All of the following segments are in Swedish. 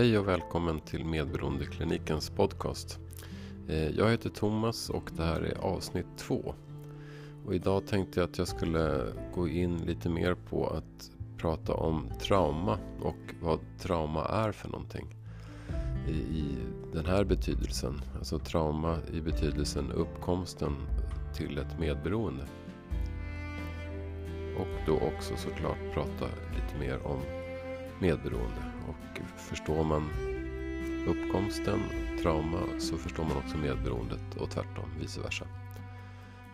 Hej och välkommen till Medberoendeklinikens podcast. Eh, jag heter Thomas och det här är avsnitt två. Och idag tänkte jag att jag skulle gå in lite mer på att prata om trauma och vad trauma är för någonting. I, i den här betydelsen, alltså trauma i betydelsen uppkomsten till ett medberoende. Och då också såklart prata lite mer om medberoende. Och förstår man uppkomsten, trauma, så förstår man också medberoendet och tvärtom, vice versa.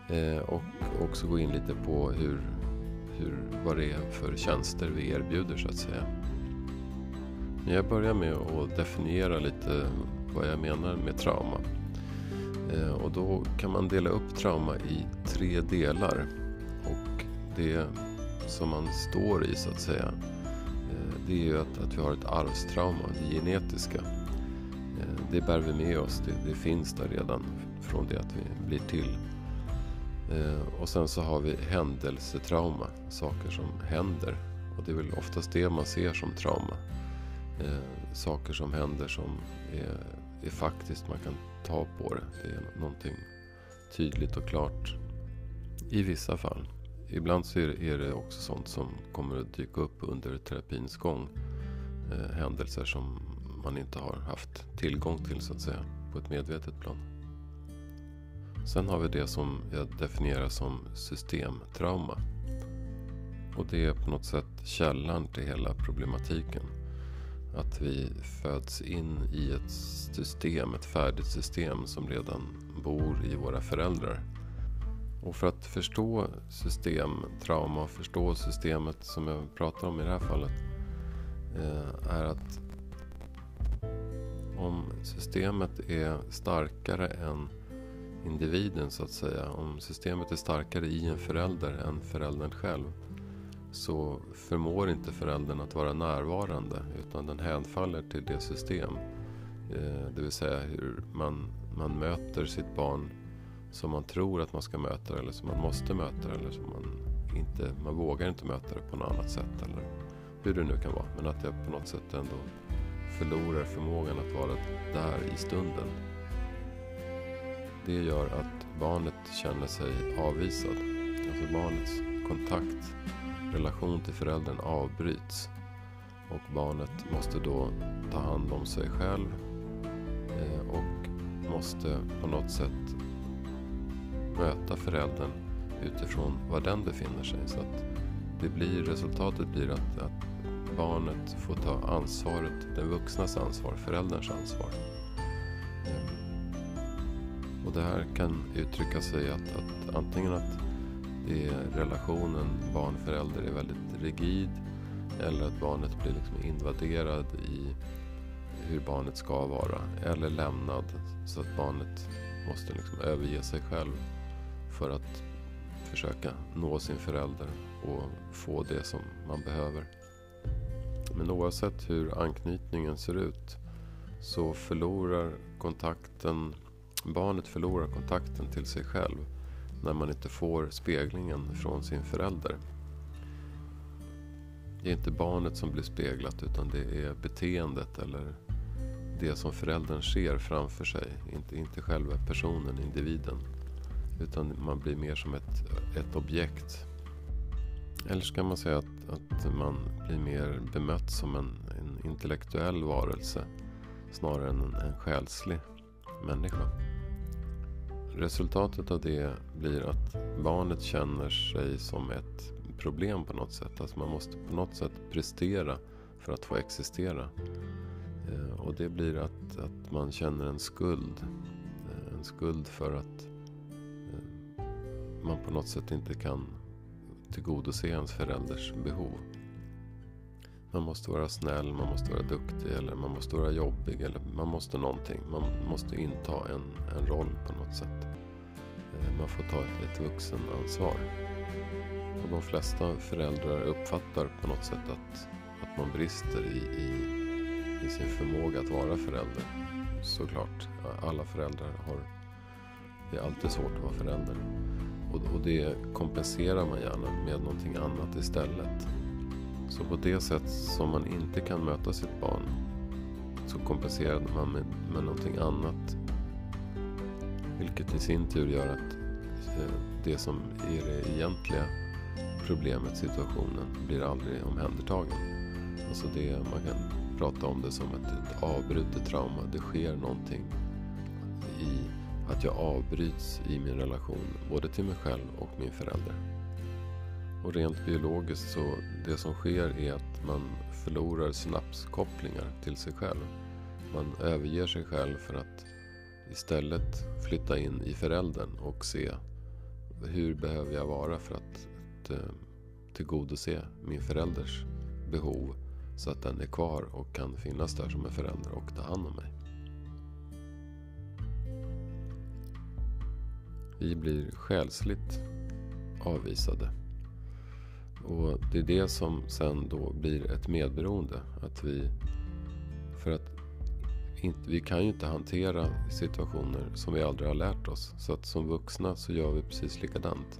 Eh, och också gå in lite på hur, hur, vad det är för tjänster vi erbjuder så att säga. Men jag börjar med att definiera lite vad jag menar med trauma. Eh, och då kan man dela upp trauma i tre delar. Och det som man står i så att säga det är ju att, att vi har ett arvstrauma, det genetiska. Eh, det bär vi med oss, det, det finns där redan från det att vi blir till. Eh, och sen så har vi händelsetrauma, saker som händer. Och det är väl oftast det man ser som trauma. Eh, saker som händer som är, är faktiskt, man kan ta på det. Det är någonting tydligt och klart i vissa fall ibland så är det också sånt som kommer att dyka upp under terapins gång. Eh, händelser som man inte har haft tillgång till så att säga på ett medvetet plan. Sen har vi det som jag definierar som systemtrauma. Och det är på något sätt källan till hela problematiken. Att vi föds in i ett system, ett färdigt system som redan bor i våra föräldrar. Och för att förstå systemtrauma och förstå systemet som jag pratar om i det här fallet eh, är att om systemet är starkare än individen så att säga. Om systemet är starkare i en förälder än föräldern själv så förmår inte föräldern att vara närvarande utan den hänfaller till det system. Eh, det vill säga hur man, man möter sitt barn som man tror att man ska möta eller som man måste möta eller som man inte, man vågar inte möta det på något annat sätt eller hur det nu kan vara. Men att jag på något sätt ändå förlorar förmågan att vara där i stunden. Det gör att barnet känner sig avvisad. Alltså barnets kontakt, relation till föräldern avbryts. Och barnet måste då ta hand om sig själv eh, och måste på något sätt möta föräldern utifrån var den befinner sig. Så att det blir, resultatet blir att, att barnet får ta ansvaret, den vuxnas ansvar, förälderns ansvar. Eh, och det här kan uttrycka sig att, att antingen att det är relationen barn-förälder är väldigt rigid eller att barnet blir liksom invaderad i hur barnet ska vara eller lämnad så att barnet måste liksom överge sig själv för att försöka nå sin förälder och få det som man behöver. Men oavsett hur anknytningen ser ut så förlorar kontakten, barnet förlorar kontakten till sig själv när man inte får speglingen från sin förälder. Det är inte barnet som blir speglat utan det är beteendet eller det som föräldern ser framför sig. Inte, inte själva personen, individen. Utan man blir mer som ett, ett objekt. Eller så kan man säga att, att man blir mer bemött som en, en intellektuell varelse snarare än en, en själslig människa. Resultatet av det blir att barnet känner sig som ett problem på något sätt. Alltså man måste på något sätt prestera för att få existera. Eh, och det blir att, att man känner en skuld. Eh, en skuld för att man på något sätt inte kan tillgodose ens förälders behov. Man måste vara snäll, man måste vara duktig eller man måste vara jobbig eller man måste någonting. Man måste inta en, en roll på något sätt. Eh, man får ta ett, ett vuxenansvar. Och de flesta föräldrar uppfattar på något sätt att, att man brister i, i, i sin förmåga att vara förälder. Såklart, alla föräldrar har... Det är alltid svårt att vara förälder. Och, och det kompenserar man gärna med någonting annat istället. Så på det sätt som man inte kan möta sitt barn så kompenserar man med, med någonting annat. Vilket i sin tur gör att eh, det som är det egentliga problemet, situationen, blir aldrig omhändertagen. Alltså det, man kan prata om det som ett, ett avbrutet trauma. Det sker någonting i att jag avbryts i min relation både till mig själv och min förälder. Och rent biologiskt så det som sker är att man förlorar synapskopplingar till sig själv. Man överger sig själv för att istället flytta in i föräldern och se hur behöver jag vara för att, eh, tillgodose min förälders behov så att den är kvar och kan finnas där som en förälder och ta hand om mig. Vi blir själsligt avvisade. Och det är det som sen då blir ett medberoende. Att vi, för att inte, vi kan ju inte hantera situationer som vi aldrig har lärt oss. Så att som vuxna så gör vi precis likadant.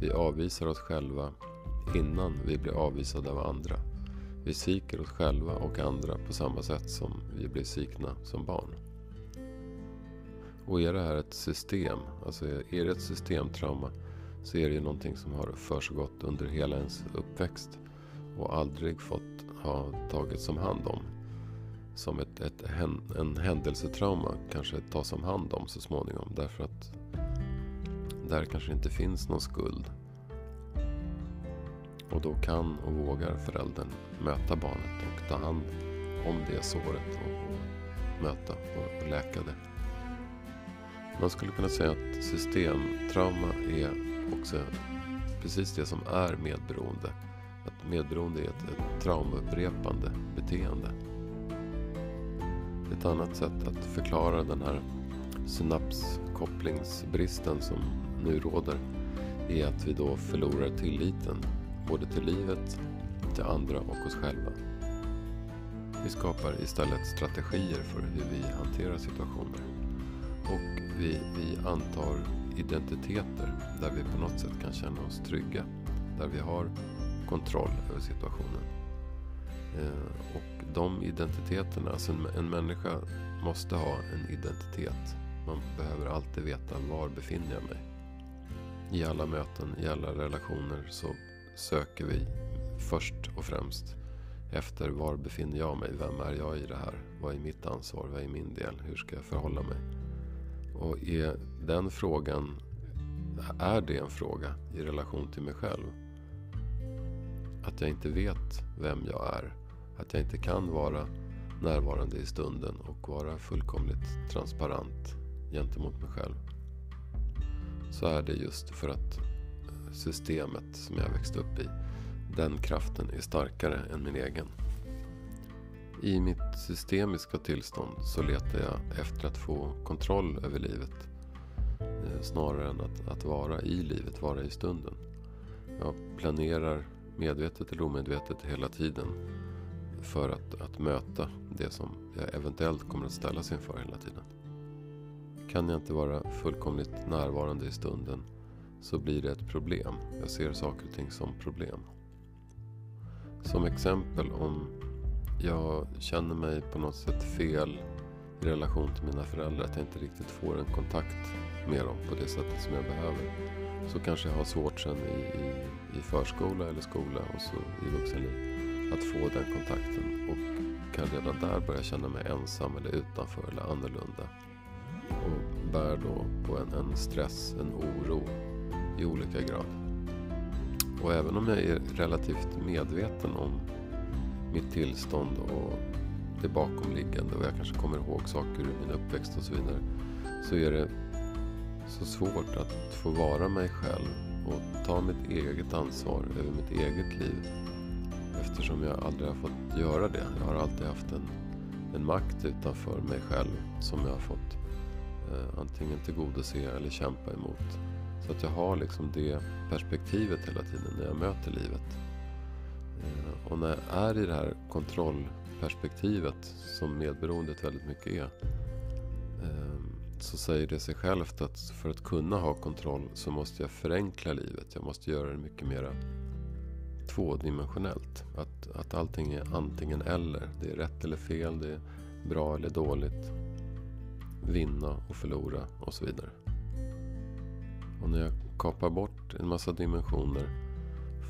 Vi avvisar oss själva innan vi blir avvisade av andra. Vi sviker oss själva och andra på samma sätt som vi blir svikna som barn. Och är det här ett system, alltså är det ett systemtrauma så är det ju någonting som har försiggått under hela ens uppväxt och aldrig fått ha tagits om hand om. Som ett, ett, en händelsetrauma kanske tas om hand om så småningom därför att där kanske inte finns någon skuld. Och då kan och vågar föräldern möta barnet och ta hand om det såret och, och möta och, och läka det. Man skulle kunna säga att systemtrauma är också precis det som är medberoende. Att medberoende är ett, ett traumaupprepande beteende. Ett annat sätt att förklara den här synapskopplingsbristen som nu råder är att vi då förlorar tilliten både till livet, till andra och oss själva. Vi skapar istället strategier för hur vi hanterar situationer. Och vi, vi antar identiteter där vi på något sätt kan känna oss trygga. Där vi har kontroll över situationen. Eh, och de identiteterna, alltså en, en människa måste ha en identitet. Man behöver alltid veta var befinner jag mig. I alla möten, i alla relationer så söker vi först och främst efter var befinner jag mig? Vem är jag i det här? Vad är mitt ansvar? Vad är min del? Hur ska jag förhålla mig? Och är den frågan, är det en fråga i relation till mig själv? Att jag inte vet vem jag är. Att jag inte kan vara närvarande i stunden och vara fullkomligt transparent gentemot mig själv. Så är det just för att systemet som jag växte upp i, den kraften är starkare än min egen. I mitt systemiska tillstånd så letar jag efter att få kontroll över livet. Eh, snarare än att, att vara i livet, vara i stunden. Jag planerar medvetet eller omedvetet hela tiden för att, att möta det som jag eventuellt kommer att ställas inför hela tiden. Kan jag inte vara fullkomligt närvarande i stunden så blir det ett problem. Jag ser saker och ting som problem. Som exempel om jag känner mig på något sätt fel i relation till mina föräldrar. Att jag inte riktigt får en kontakt med dem på det sättet som jag behöver. Så kanske jag har svårt sen i, i, i förskola eller skola och så i vuxenliv att få den kontakten. Och kan redan där börja känna mig ensam eller utanför eller annorlunda. Och bär då på en, en stress, en oro i olika grad. Och även om jag är relativt medveten om mitt tillstånd och det bakomliggande och jag kanske kommer ihåg saker ur min uppväxt och så vidare. Så är det så svårt att få vara mig själv och ta mitt eget ansvar över mitt eget liv. Eftersom jag aldrig har fått göra det. Jag har alltid haft en, en makt utanför mig själv som jag har fått eh, antingen tillgodose eller kämpa emot. Så att jag har liksom det perspektivet hela tiden när jag möter livet. Eh, och när jag är i det här kontrollperspektivet som medberoendet väldigt mycket är. Ehm, så säger det sig självt att för att kunna ha kontroll så måste jag förenkla livet. Jag måste göra det mycket mer tvådimensionellt. Att, att allting är antingen eller. Det är rätt eller fel. Det är bra eller dåligt, vinna och förlora och så vidare. Och när jag kapar bort en massa dimensioner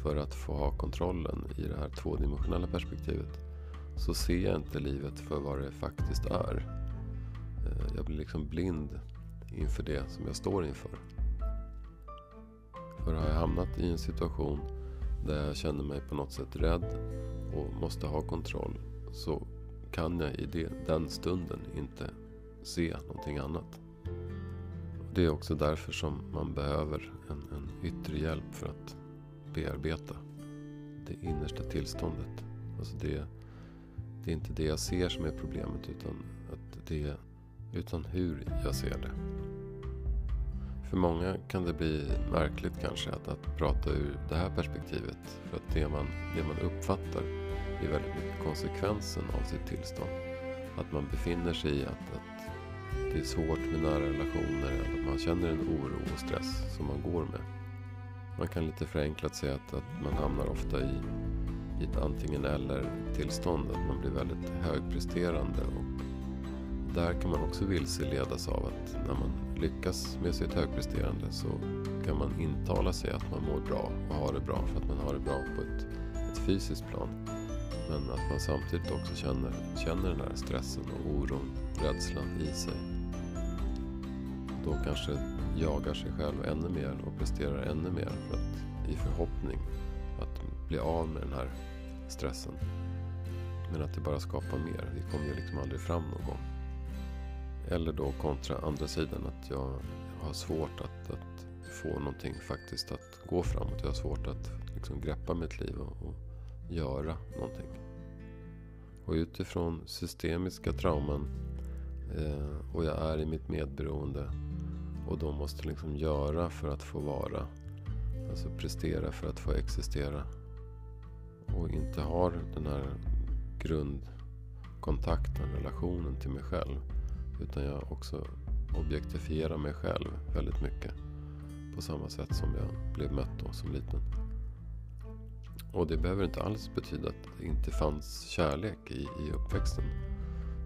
för att få ha kontrollen i det här tvådimensionella perspektivet så ser jag inte livet för vad det faktiskt är. Eh, jag blir liksom blind inför det som jag står inför. För har jag hamnat i en situation där jag känner mig på något sätt rädd och måste ha kontroll så kan jag i det, den stunden inte se någonting annat. Det är också därför som man behöver en, en yttre hjälp för att bearbeta det innersta tillståndet. Alltså det, det är inte det jag ser som är problemet utan, att det, utan hur jag ser det. För många kan det bli märkligt kanske att, att prata ur det här perspektivet. För att det man, det man uppfattar är väldigt mycket konsekvensen av sitt tillstånd. Att man befinner sig i att, att det är svårt med nära relationer eller att man känner en oro och stress som man går med. Man kan lite förenklat säga att, att man hamnar ofta i, i ett antingen eller tillstånd. Att man blir väldigt högpresterande och där kan man också vilseledas av att när man lyckas med sitt högpresterande så kan man intala sig att man mår bra och har det bra för att man har det bra på ett, ett fysiskt plan. Men att man samtidigt också känner, känner den här stressen och oron, rädslan i sig. Då kanske jagar sig själv ännu mer och presterar ännu mer för att, i förhoppning att bli av med den här stressen. Men att det bara skapar mer. Vi kommer ju liksom aldrig fram någon gång. Eller då kontra andra sidan att jag har svårt att, att få någonting faktiskt att gå framåt. Jag har svårt att liksom greppa mitt liv och, och göra någonting. Och utifrån systemiska trauman eh, och jag är i mitt medberoende och då måste liksom göra för att få vara. Alltså prestera för att få existera. Och inte har den här grundkontakten, relationen till mig själv. Utan jag också objektifierar mig själv väldigt mycket. På samma sätt som jag blev mött då som liten. Och det behöver inte alls betyda att det inte fanns kärlek i, i uppväxten.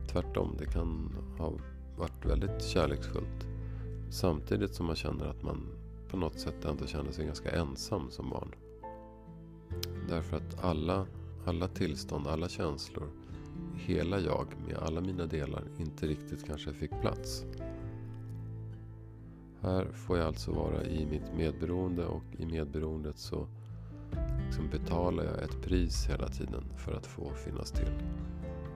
Tvärtom, det kan ha varit väldigt kärleksfullt. Samtidigt som man känner att man på något sätt ändå känner sig ganska ensam som barn. Därför att alla, alla tillstånd, alla känslor, hela jag med alla mina delar inte riktigt kanske fick plats. Här får jag alltså vara i mitt medberoende och i medberoendet så liksom betalar jag ett pris hela tiden för att få finnas till.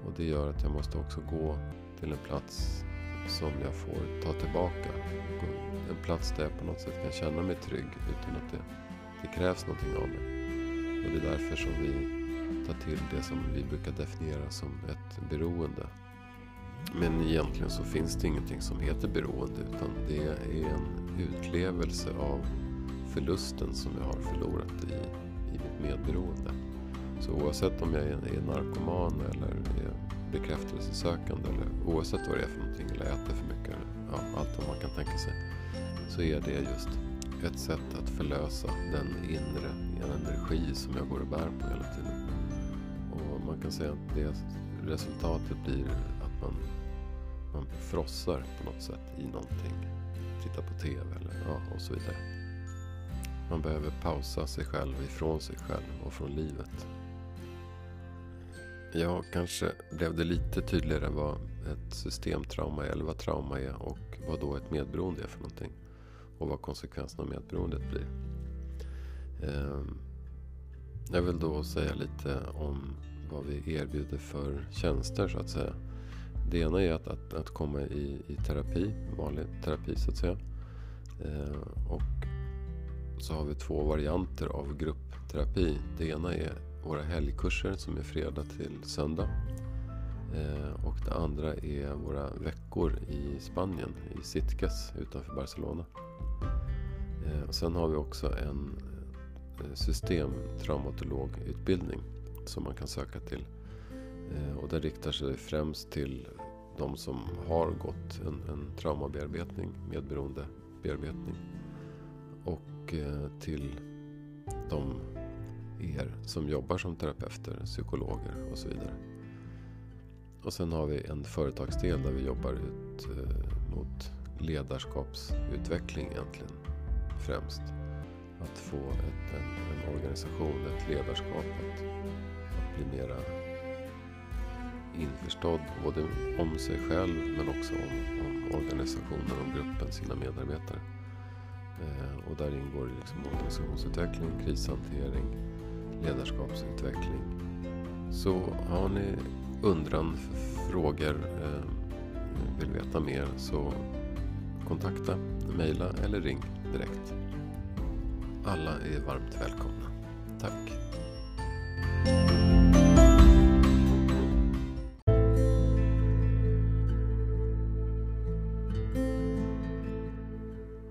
Och det gör att jag måste också gå till en plats som jag får ta tillbaka. En plats där jag på något sätt kan känna mig trygg utan att det, det krävs någonting av mig. Och det är därför som vi tar till det som vi brukar definiera som ett beroende. Men egentligen så finns det ingenting som heter beroende utan det är en utlevelse av förlusten som jag har förlorat i, i mitt medberoende. Så oavsett om jag är narkoman eller är bekräftelsesökande eller oavsett vad det är för någonting eller äter för mycket eller ja, allt vad man kan tänka sig. Så är det just ett sätt att förlösa den inre energi som jag går och bär på hela tiden. Och man kan säga att det resultatet blir att man, man frossar på något sätt i någonting. Tittar på TV eller ja, och så vidare. Man behöver pausa sig själv ifrån sig själv och från livet. Ja, kanske blev det lite tydligare vad ett systemtrauma eller vad trauma är och vad då ett medberoende är för någonting. Och vad konsekvenserna av medberoendet blir. Ehm, jag vill då säga lite om vad vi erbjuder för tjänster så att säga. Det ena är att, att, att komma i, i terapi, vanlig terapi så att säga. Ehm, och så har vi två varianter av gruppterapi. Det ena är våra helgkurser som är fredag till söndag. Eh, och det andra är våra veckor i Spanien, i Sitges utanför Barcelona. Eh, och sen har vi också en eh, systemtraumatologutbildning som man kan söka till. Och den riktar sig främst till de som har gått en, en traumabearbetning, medberoendebearbetning. Och till de er som jobbar som terapeuter, psykologer och så vidare. Och sen har vi en företagsdel där vi jobbar ut eh, mot ledarskapsutveckling egentligen främst. Att få ett, en, en, organisation, ett ledarskap att, att bli mera införstådd både om sig själv men också om, om organisationen, om gruppen, sina medarbetare. Eh, och där ingår liksom organisationsutveckling, krishantering, ledarskapsutveckling. Så har ni undran, frågor, eh, vill veta mer så kontakta, mejla eller ring direkt. Alla är varmt välkomna. Tack!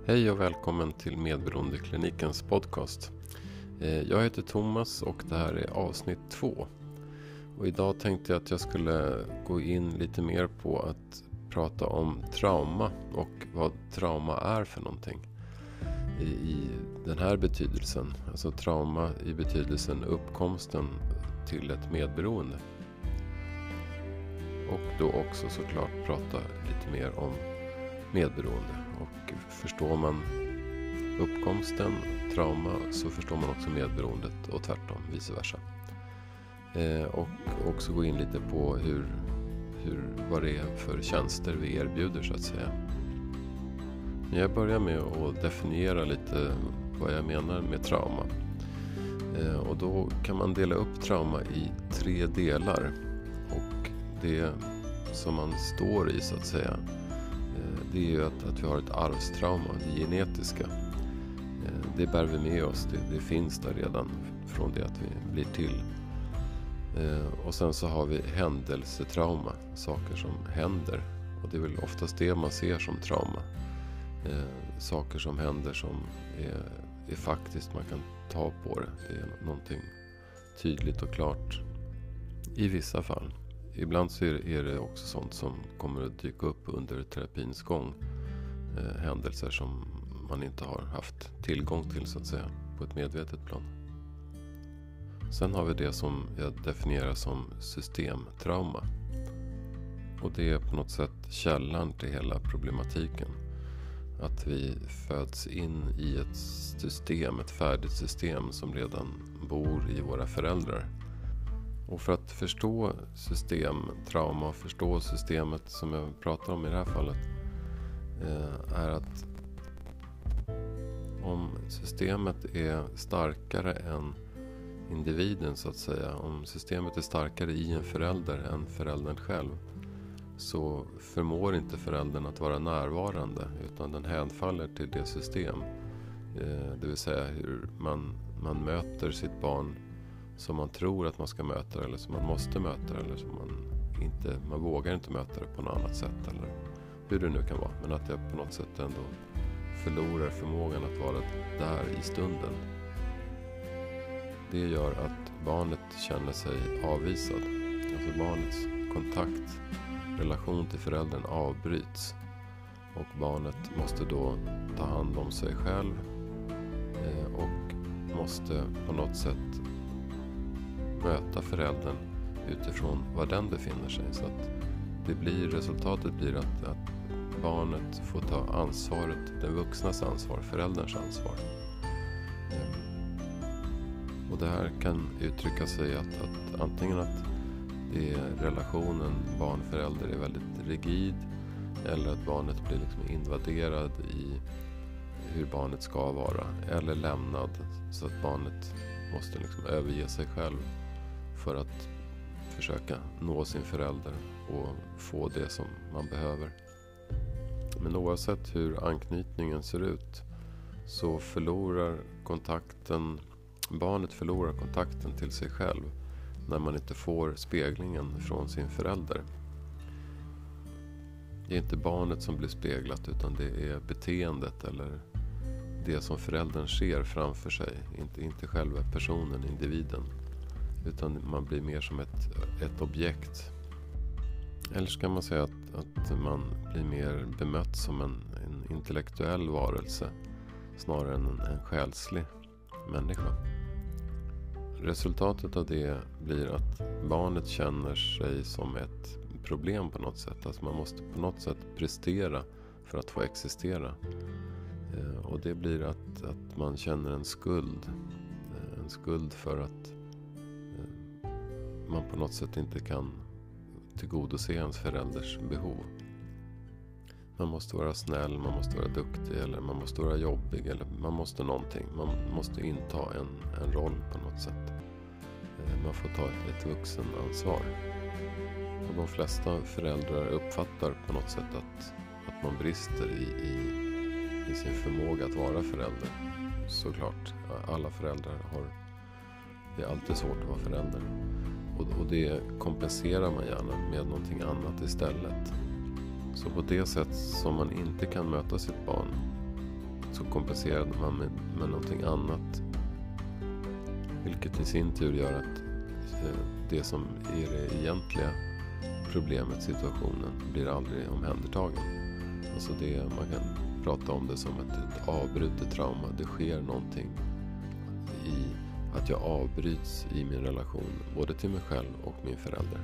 Hej och välkommen till Medberoendeklinikens podcast. Eh, jag heter Thomas och det här är avsnitt två. Och idag tänkte jag att jag skulle gå in lite mer på att prata om trauma och vad trauma är för någonting. I, i den här betydelsen, alltså trauma i betydelsen uppkomsten till ett medberoende. Och då också såklart prata lite mer om medberoende. Och förstår man uppkomsten, trauma, så förstår man också medberoendet och tvärtom, vice versa. Eh, och också gå in lite på hur, hur, vad det är för tjänster vi erbjuder så att säga. Men jag börjar med att definiera lite vad jag menar med trauma. Eh, och då kan man dela upp trauma i tre delar. Och det som man står i så att säga eh, det är ju att, att vi har ett arvstrauma, det genetiska. Det bär vi med oss, det, det finns där redan från det att vi blir till. Eh, och sen så har vi händelsetrauma, saker som händer. Och det är väl oftast det man ser som trauma. Eh, saker som händer som är, är faktiskt, man kan ta på det. Det är någonting tydligt och klart. I vissa fall. Ibland så är det också sånt som kommer att dyka upp under terapins gång. Eh, händelser som man inte har haft tillgång till så att säga på ett medvetet plan. Sen har vi det som jag definierar som systemtrauma. Och det är på något sätt källan till hela problematiken. Att vi föds in i ett system, ett färdigt system som redan bor i våra föräldrar. Och för att förstå systemtrauma och förstå systemet som jag pratar om i det här fallet eh, är att om systemet är starkare än individen så att säga. Om systemet är starkare i en förälder än föräldern själv så förmår inte föräldern att vara närvarande utan den hänfaller till det system. Eh, det vill säga hur man, man möter sitt barn som man tror att man ska möta eller som man måste möta eller som man inte, man vågar inte möta det på något annat sätt eller hur det nu kan vara. Men att det på något sätt ändå förlorar förmågan att vara där i stunden. Det gör att barnet känner sig avvisad. Alltså barnets kontakt, relation till föräldern avbryts. Och barnet måste då ta hand om sig själv eh, och måste på något sätt möta föräldern utifrån var den befinner sig. Så att det blir, resultatet blir att, att barnet får ta ansvaret, den vuxnas ansvar, förälderns ansvar. Ehm, och det här kan uttrycka sig att, att antingen att det är relationen barn-förälder är väldigt rigid eller att barnet blir liksom invaderad i hur barnet ska vara eller lämnad så att barnet måste liksom överge sig själv för att försöka nå sin förälder och få det som man behöver. Men oavsett hur anknytningen ser ut så förlorar kontakten Barnet förlorar kontakten till sig själv när man inte får speglingen från sin förälder. Det är inte barnet som blir speglat utan det är beteendet eller det som föräldern ser framför sig. Inte, inte själva personen, individen. Utan man blir mer som ett, ett objekt. Eller så kan man säga att, att man blir mer bemött som en, en intellektuell varelse snarare än en, en själslig människa. Resultatet av det blir att barnet känner sig som ett problem på något sätt. Alltså man måste på något sätt prestera för att få existera. Eh, och det blir att, att man känner en skuld. Eh, en skuld för att eh, man på något sätt inte kan tillgodose ens förälders behov. Man måste vara snäll, man måste vara duktig eller man måste vara jobbig eller man måste någonting. Man måste inta en, en roll på något sätt. Eh, man får ta ett, ett vuxenansvar. Och de flesta föräldrar uppfattar på något sätt att, att man brister i, i i sin förmåga att vara förälder. Såklart, alla föräldrar har... Det är alltid svårt att vara förälder. Och, och det kompenserar man gärna med någonting annat istället. Så på det sätt som man inte kan möta sitt barn så kompenserar man med, med någonting annat. Vilket i sin tur gör att eh, det som är det egentliga problemet, situationen, blir aldrig omhändertagen. Alltså det, man kan prata om det som ett, ett avbrutet trauma. Det sker någonting att jag avbryts i min relation både till mig själv och min förälder.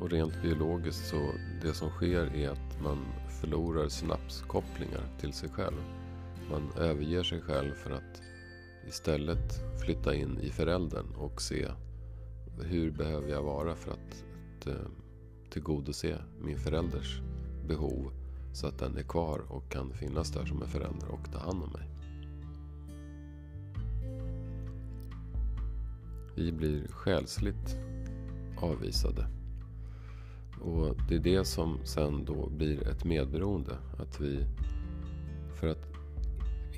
Och rent biologiskt så det som sker är att man förlorar synapskopplingar till sig själv. Man överger sig själv för att istället flytta in i föräldern och se hur behöver jag vara för att, eh, tillgodose min förälders behov så att den är kvar och kan finnas där som en förälder och ta hand om mig. Vi blir själsligt avvisade. Och det är det som sen då blir ett medberoende. Att vi, för att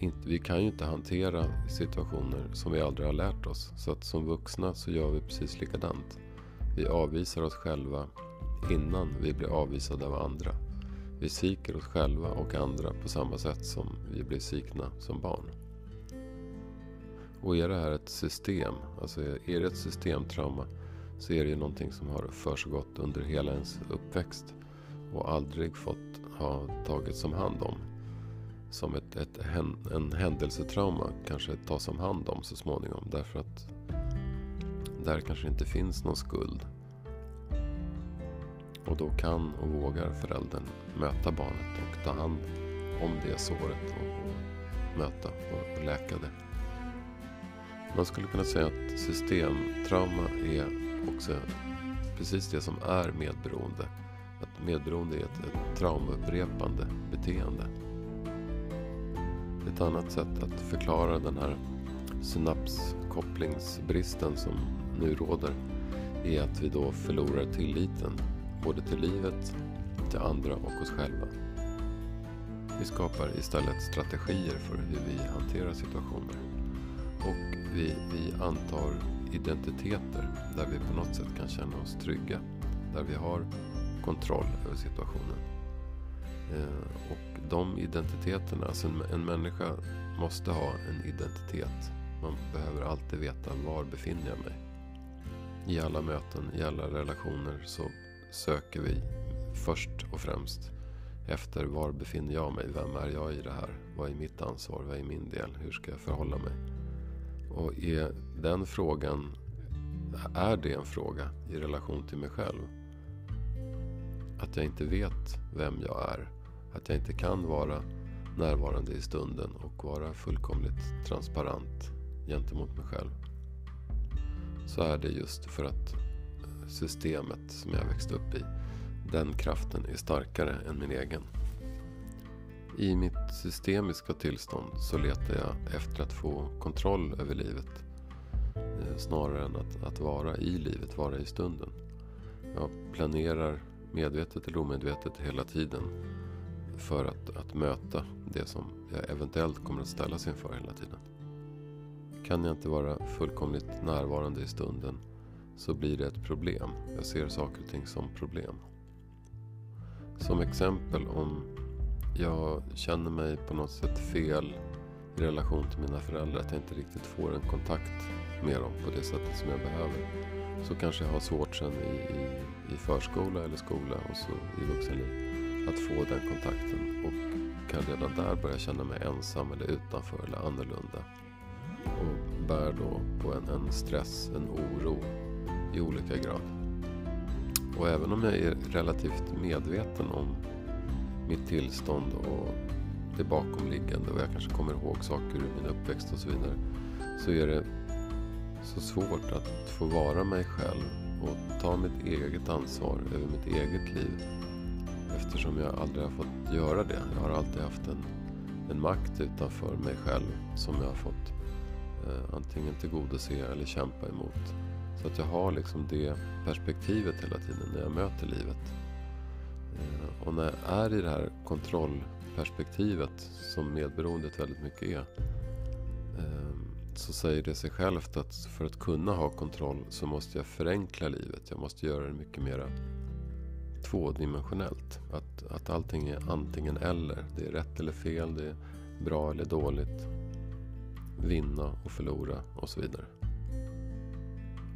inte, vi kan ju inte hantera situationer som vi aldrig har lärt oss. Så att som vuxna så gör vi precis likadant. Vi avvisar oss själva innan vi blir avvisade av andra. Vi sviker oss själva och andra på samma sätt som vi blir svikna som barn. Och är det här ett system, alltså är det ett systemtrauma så är det ju någonting som har försiggått under hela ens uppväxt och aldrig fått ha tagits om hand om. Som ett, ett, en händelsetrauma kanske tas om hand om så småningom därför att där kanske inte finns någon skuld och då kan och vågar föräldern möta barnet och ta hand om det såret och, möta och läka det. Man skulle kunna säga att systemtrauma är också precis det som är medberoende. Att medberoende är ett, ett traumaupprepande beteende. Ett annat sätt att förklara den här synapskopplingsbristen som nu råder är att vi då förlorar tilliten både till livet, till andra och oss själva. Vi skapar istället strategier för hur vi hanterar situationer. Och vi, vi antar identiteter där vi på något sätt kan känna oss trygga. Där vi har kontroll över situationen. Eh, och de identiteterna, alltså en, en människa måste ha en identitet. Man behöver alltid veta var befinner jag mig. I alla möten, i alla relationer så söker vi först och främst efter var befinner jag mig? Vem är jag i det här? Vad är mitt ansvar? Vad är min del? Hur ska jag förhålla mig? Och är den frågan, är det en fråga i relation till mig själv? Att jag inte vet vem jag är. Att jag inte kan vara närvarande i stunden och vara fullkomligt transparent gentemot mig själv. Så är det just för att systemet som jag växte upp i. Den kraften är starkare än min egen. I mitt systemiska tillstånd så letar jag efter att få kontroll över livet. Eh, snarare än att, att vara i livet, vara i stunden. Jag planerar medvetet eller omedvetet hela tiden för att, att möta det som jag eventuellt kommer att ställas inför hela tiden. Kan jag inte vara fullkomligt närvarande i stunden så blir det ett problem. Jag ser saker och ting som problem. Som exempel om jag känner mig på något sätt fel i relation till mina föräldrar. Att jag inte riktigt får en kontakt med dem på det sättet som jag behöver. Så kanske jag har svårt sen i, i, i förskola eller skola och så i vuxenliv att få den kontakten. Och kan redan där börja känna mig ensam eller utanför eller annorlunda. Och bär då på en, en stress, en oro i olika grad. Och även om jag är relativt medveten om mitt tillstånd och det bakomliggande och jag kanske kommer ihåg saker ur min uppväxt och så vidare. Så är det så svårt att få vara mig själv och ta mitt eget ansvar över mitt eget liv. Eftersom jag aldrig har fått göra det. Jag har alltid haft en, en makt utanför mig själv som jag har fått eh, antingen tillgodose eller kämpa emot. Så att jag har liksom det perspektivet hela tiden när jag möter livet. Eh, och när jag är i det här kontrollperspektivet som medberoendet väldigt mycket är. Ehm, så säger det sig självt att för att kunna ha kontroll så måste jag förenkla livet. Jag måste göra det mycket mera tvådimensionellt. Att, att allting är antingen eller. Det är rätt eller fel. Det är bra eller dåligt. Vinna och förlora och så vidare.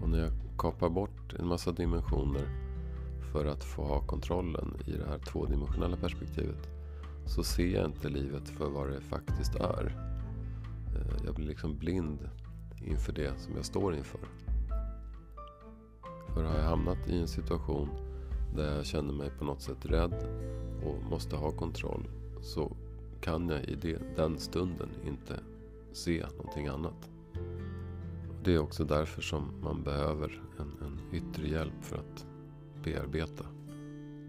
Och när jag kapar bort en massa dimensioner för att få ha kontrollen i det här tvådimensionella perspektivet så ser jag inte livet för vad det faktiskt är. Eh, jag blir liksom blind inför det som jag står inför. För har jag hamnat i en situation där jag känner mig på något sätt rädd och måste ha kontroll så kan jag i det, den stunden inte se någonting annat. Det är också därför som man behöver en, en yttre hjälp för att bearbeta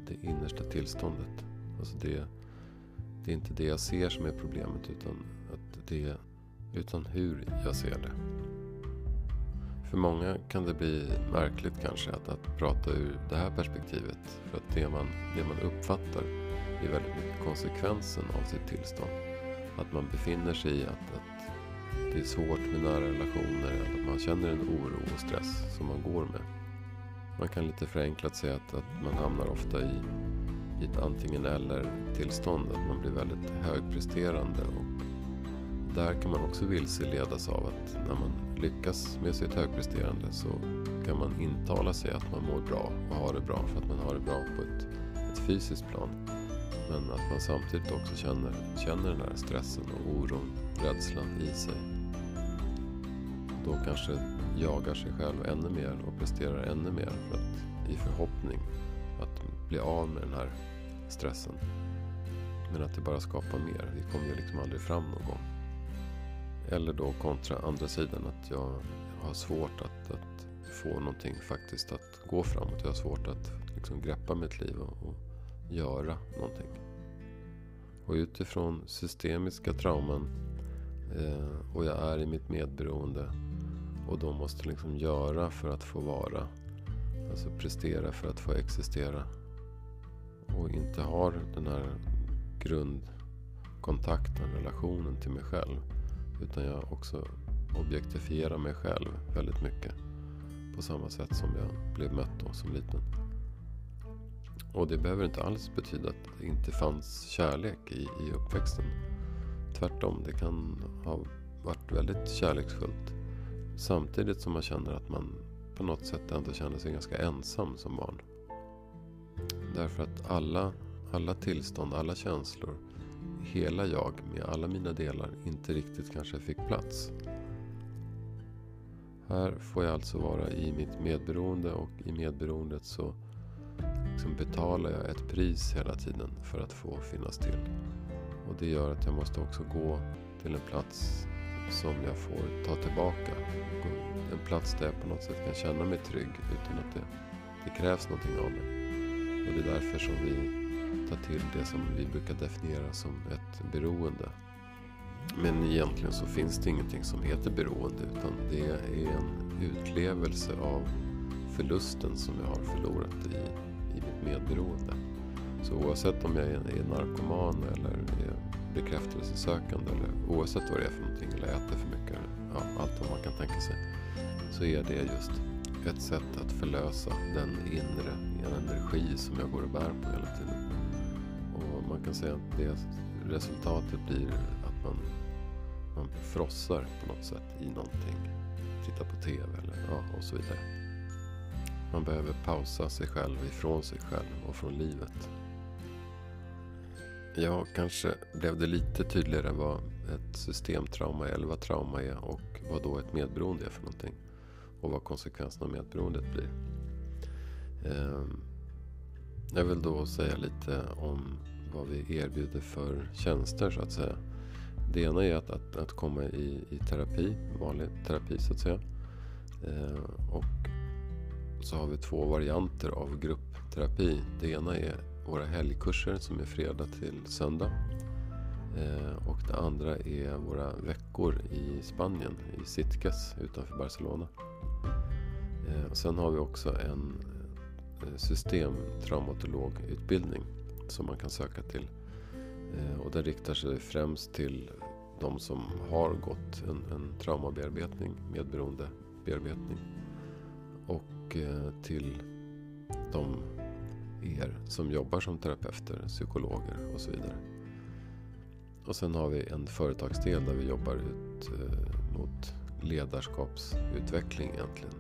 det innersta tillståndet. Alltså det, det är inte det jag ser som är problemet utan, att det, utan hur jag ser det. För många kan det bli märkligt kanske att, att prata ur det här perspektivet. För att det man, det man uppfattar är väldigt mycket konsekvensen av sitt tillstånd. Att man befinner sig i att, att det är svårt med nära relationer eller att man känner en oro och stress som man går med. Man kan lite förenklat säga att, att man hamnar ofta i, i ett antingen eller tillstånd. Att man blir väldigt högpresterande och där kan man också vilseledas av att när man lyckas med sitt högpresterande så kan man intala sig att man mår bra och har det bra för att man har det bra på ett, ett fysiskt plan. Men att man samtidigt också känner, känner den här stressen och oron, rädslan i sig. Då kanske jagar sig själv ännu mer och presterar ännu mer för att, i förhoppning att bli av med den här stressen. Men att det bara skapar mer. Vi kommer ju liksom aldrig fram någon gång. Eller då kontra andra sidan att jag har svårt att, att få någonting faktiskt att gå framåt. Jag har svårt att liksom greppa mitt liv och, och göra någonting. Och utifrån systemiska trauman eh, och jag är i mitt medberoende och då måste liksom göra för att få vara. Alltså prestera för att få existera. Och inte har den här grundkontakten, relationen till mig själv. Utan jag också objektifierar mig själv väldigt mycket. På samma sätt som jag blev mött då som liten. Och det behöver inte alls betyda att det inte fanns kärlek i, i uppväxten. Tvärtom, det kan ha varit väldigt kärleksfullt. Samtidigt som man känner att man på något sätt ändå känner sig ganska ensam som barn. Därför att alla, alla tillstånd, alla känslor hela jag med alla mina delar inte riktigt kanske fick plats. Här får jag alltså vara i mitt medberoende och i medberoendet så liksom betalar jag ett pris hela tiden för att få finnas till. Och det gör att jag måste också gå till en plats som jag får ta tillbaka. En plats där jag på något sätt kan känna mig trygg utan att det, det krävs någonting av mig. Och det är därför som vi tar till det som vi brukar definiera som ett beroende. Men egentligen så finns det ingenting som heter beroende utan det är en utlevelse av förlusten som jag har förlorat i, i mitt medberoende. Så oavsett om jag är narkoman eller är bekräftelsesökande eller oavsett vad det är för någonting eller äter för mycket, ja, allt vad man kan tänka sig, så är det just ett sätt att förlösa den inre energi som jag går och bär på hela tiden Och man kan säga att det resultatet blir att man, man frossar på något sätt i någonting. Tittar på TV eller ja, och så vidare. Man behöver pausa sig själv ifrån sig själv och från livet. Ja, kanske blev det lite tydligare vad ett systemtrauma eller vad trauma är och vad då ett medberoende är för någonting. Och vad konsekvenserna av medberoendet blir. Ehm, jag vill då säga lite om vad vi erbjuder för tjänster så att säga. Det ena är att, att, att komma i, i terapi, vanlig terapi så att säga. Ehm, och så har vi två varianter av gruppterapi. Det ena är våra helgkurser som är fredag till söndag. Eh, och det andra är våra veckor i Spanien, i Sitges utanför Barcelona. Eh, och sen har vi också en eh, systemtraumatologutbildning som man kan söka till. Eh, och den riktar sig främst till de som har gått en, en traumabearbetning, medberoendebearbetning. Och eh, till de er som jobbar som terapeuter, psykologer och så vidare. Och sen har vi en företagsdel där vi jobbar ut eh, mot ledarskapsutveckling egentligen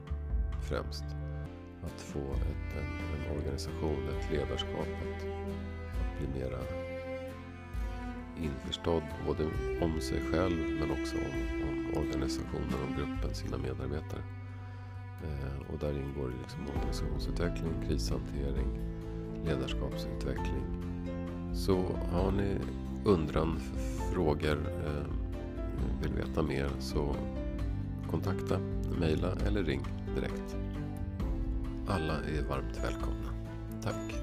främst. Att få ett, en, en organisation, ett ledarskap att, att bli mera införstådd både om sig själv men också om, om organisationen, om gruppen, sina medarbetare. Eh, och där ingår liksom organisationsutveckling, krishantering, ledarskapsutveckling. Så har ni undran, frågor, eh, vill veta mer så kontakta, mejla eller ring direkt. Alla är varmt välkomna. Tack.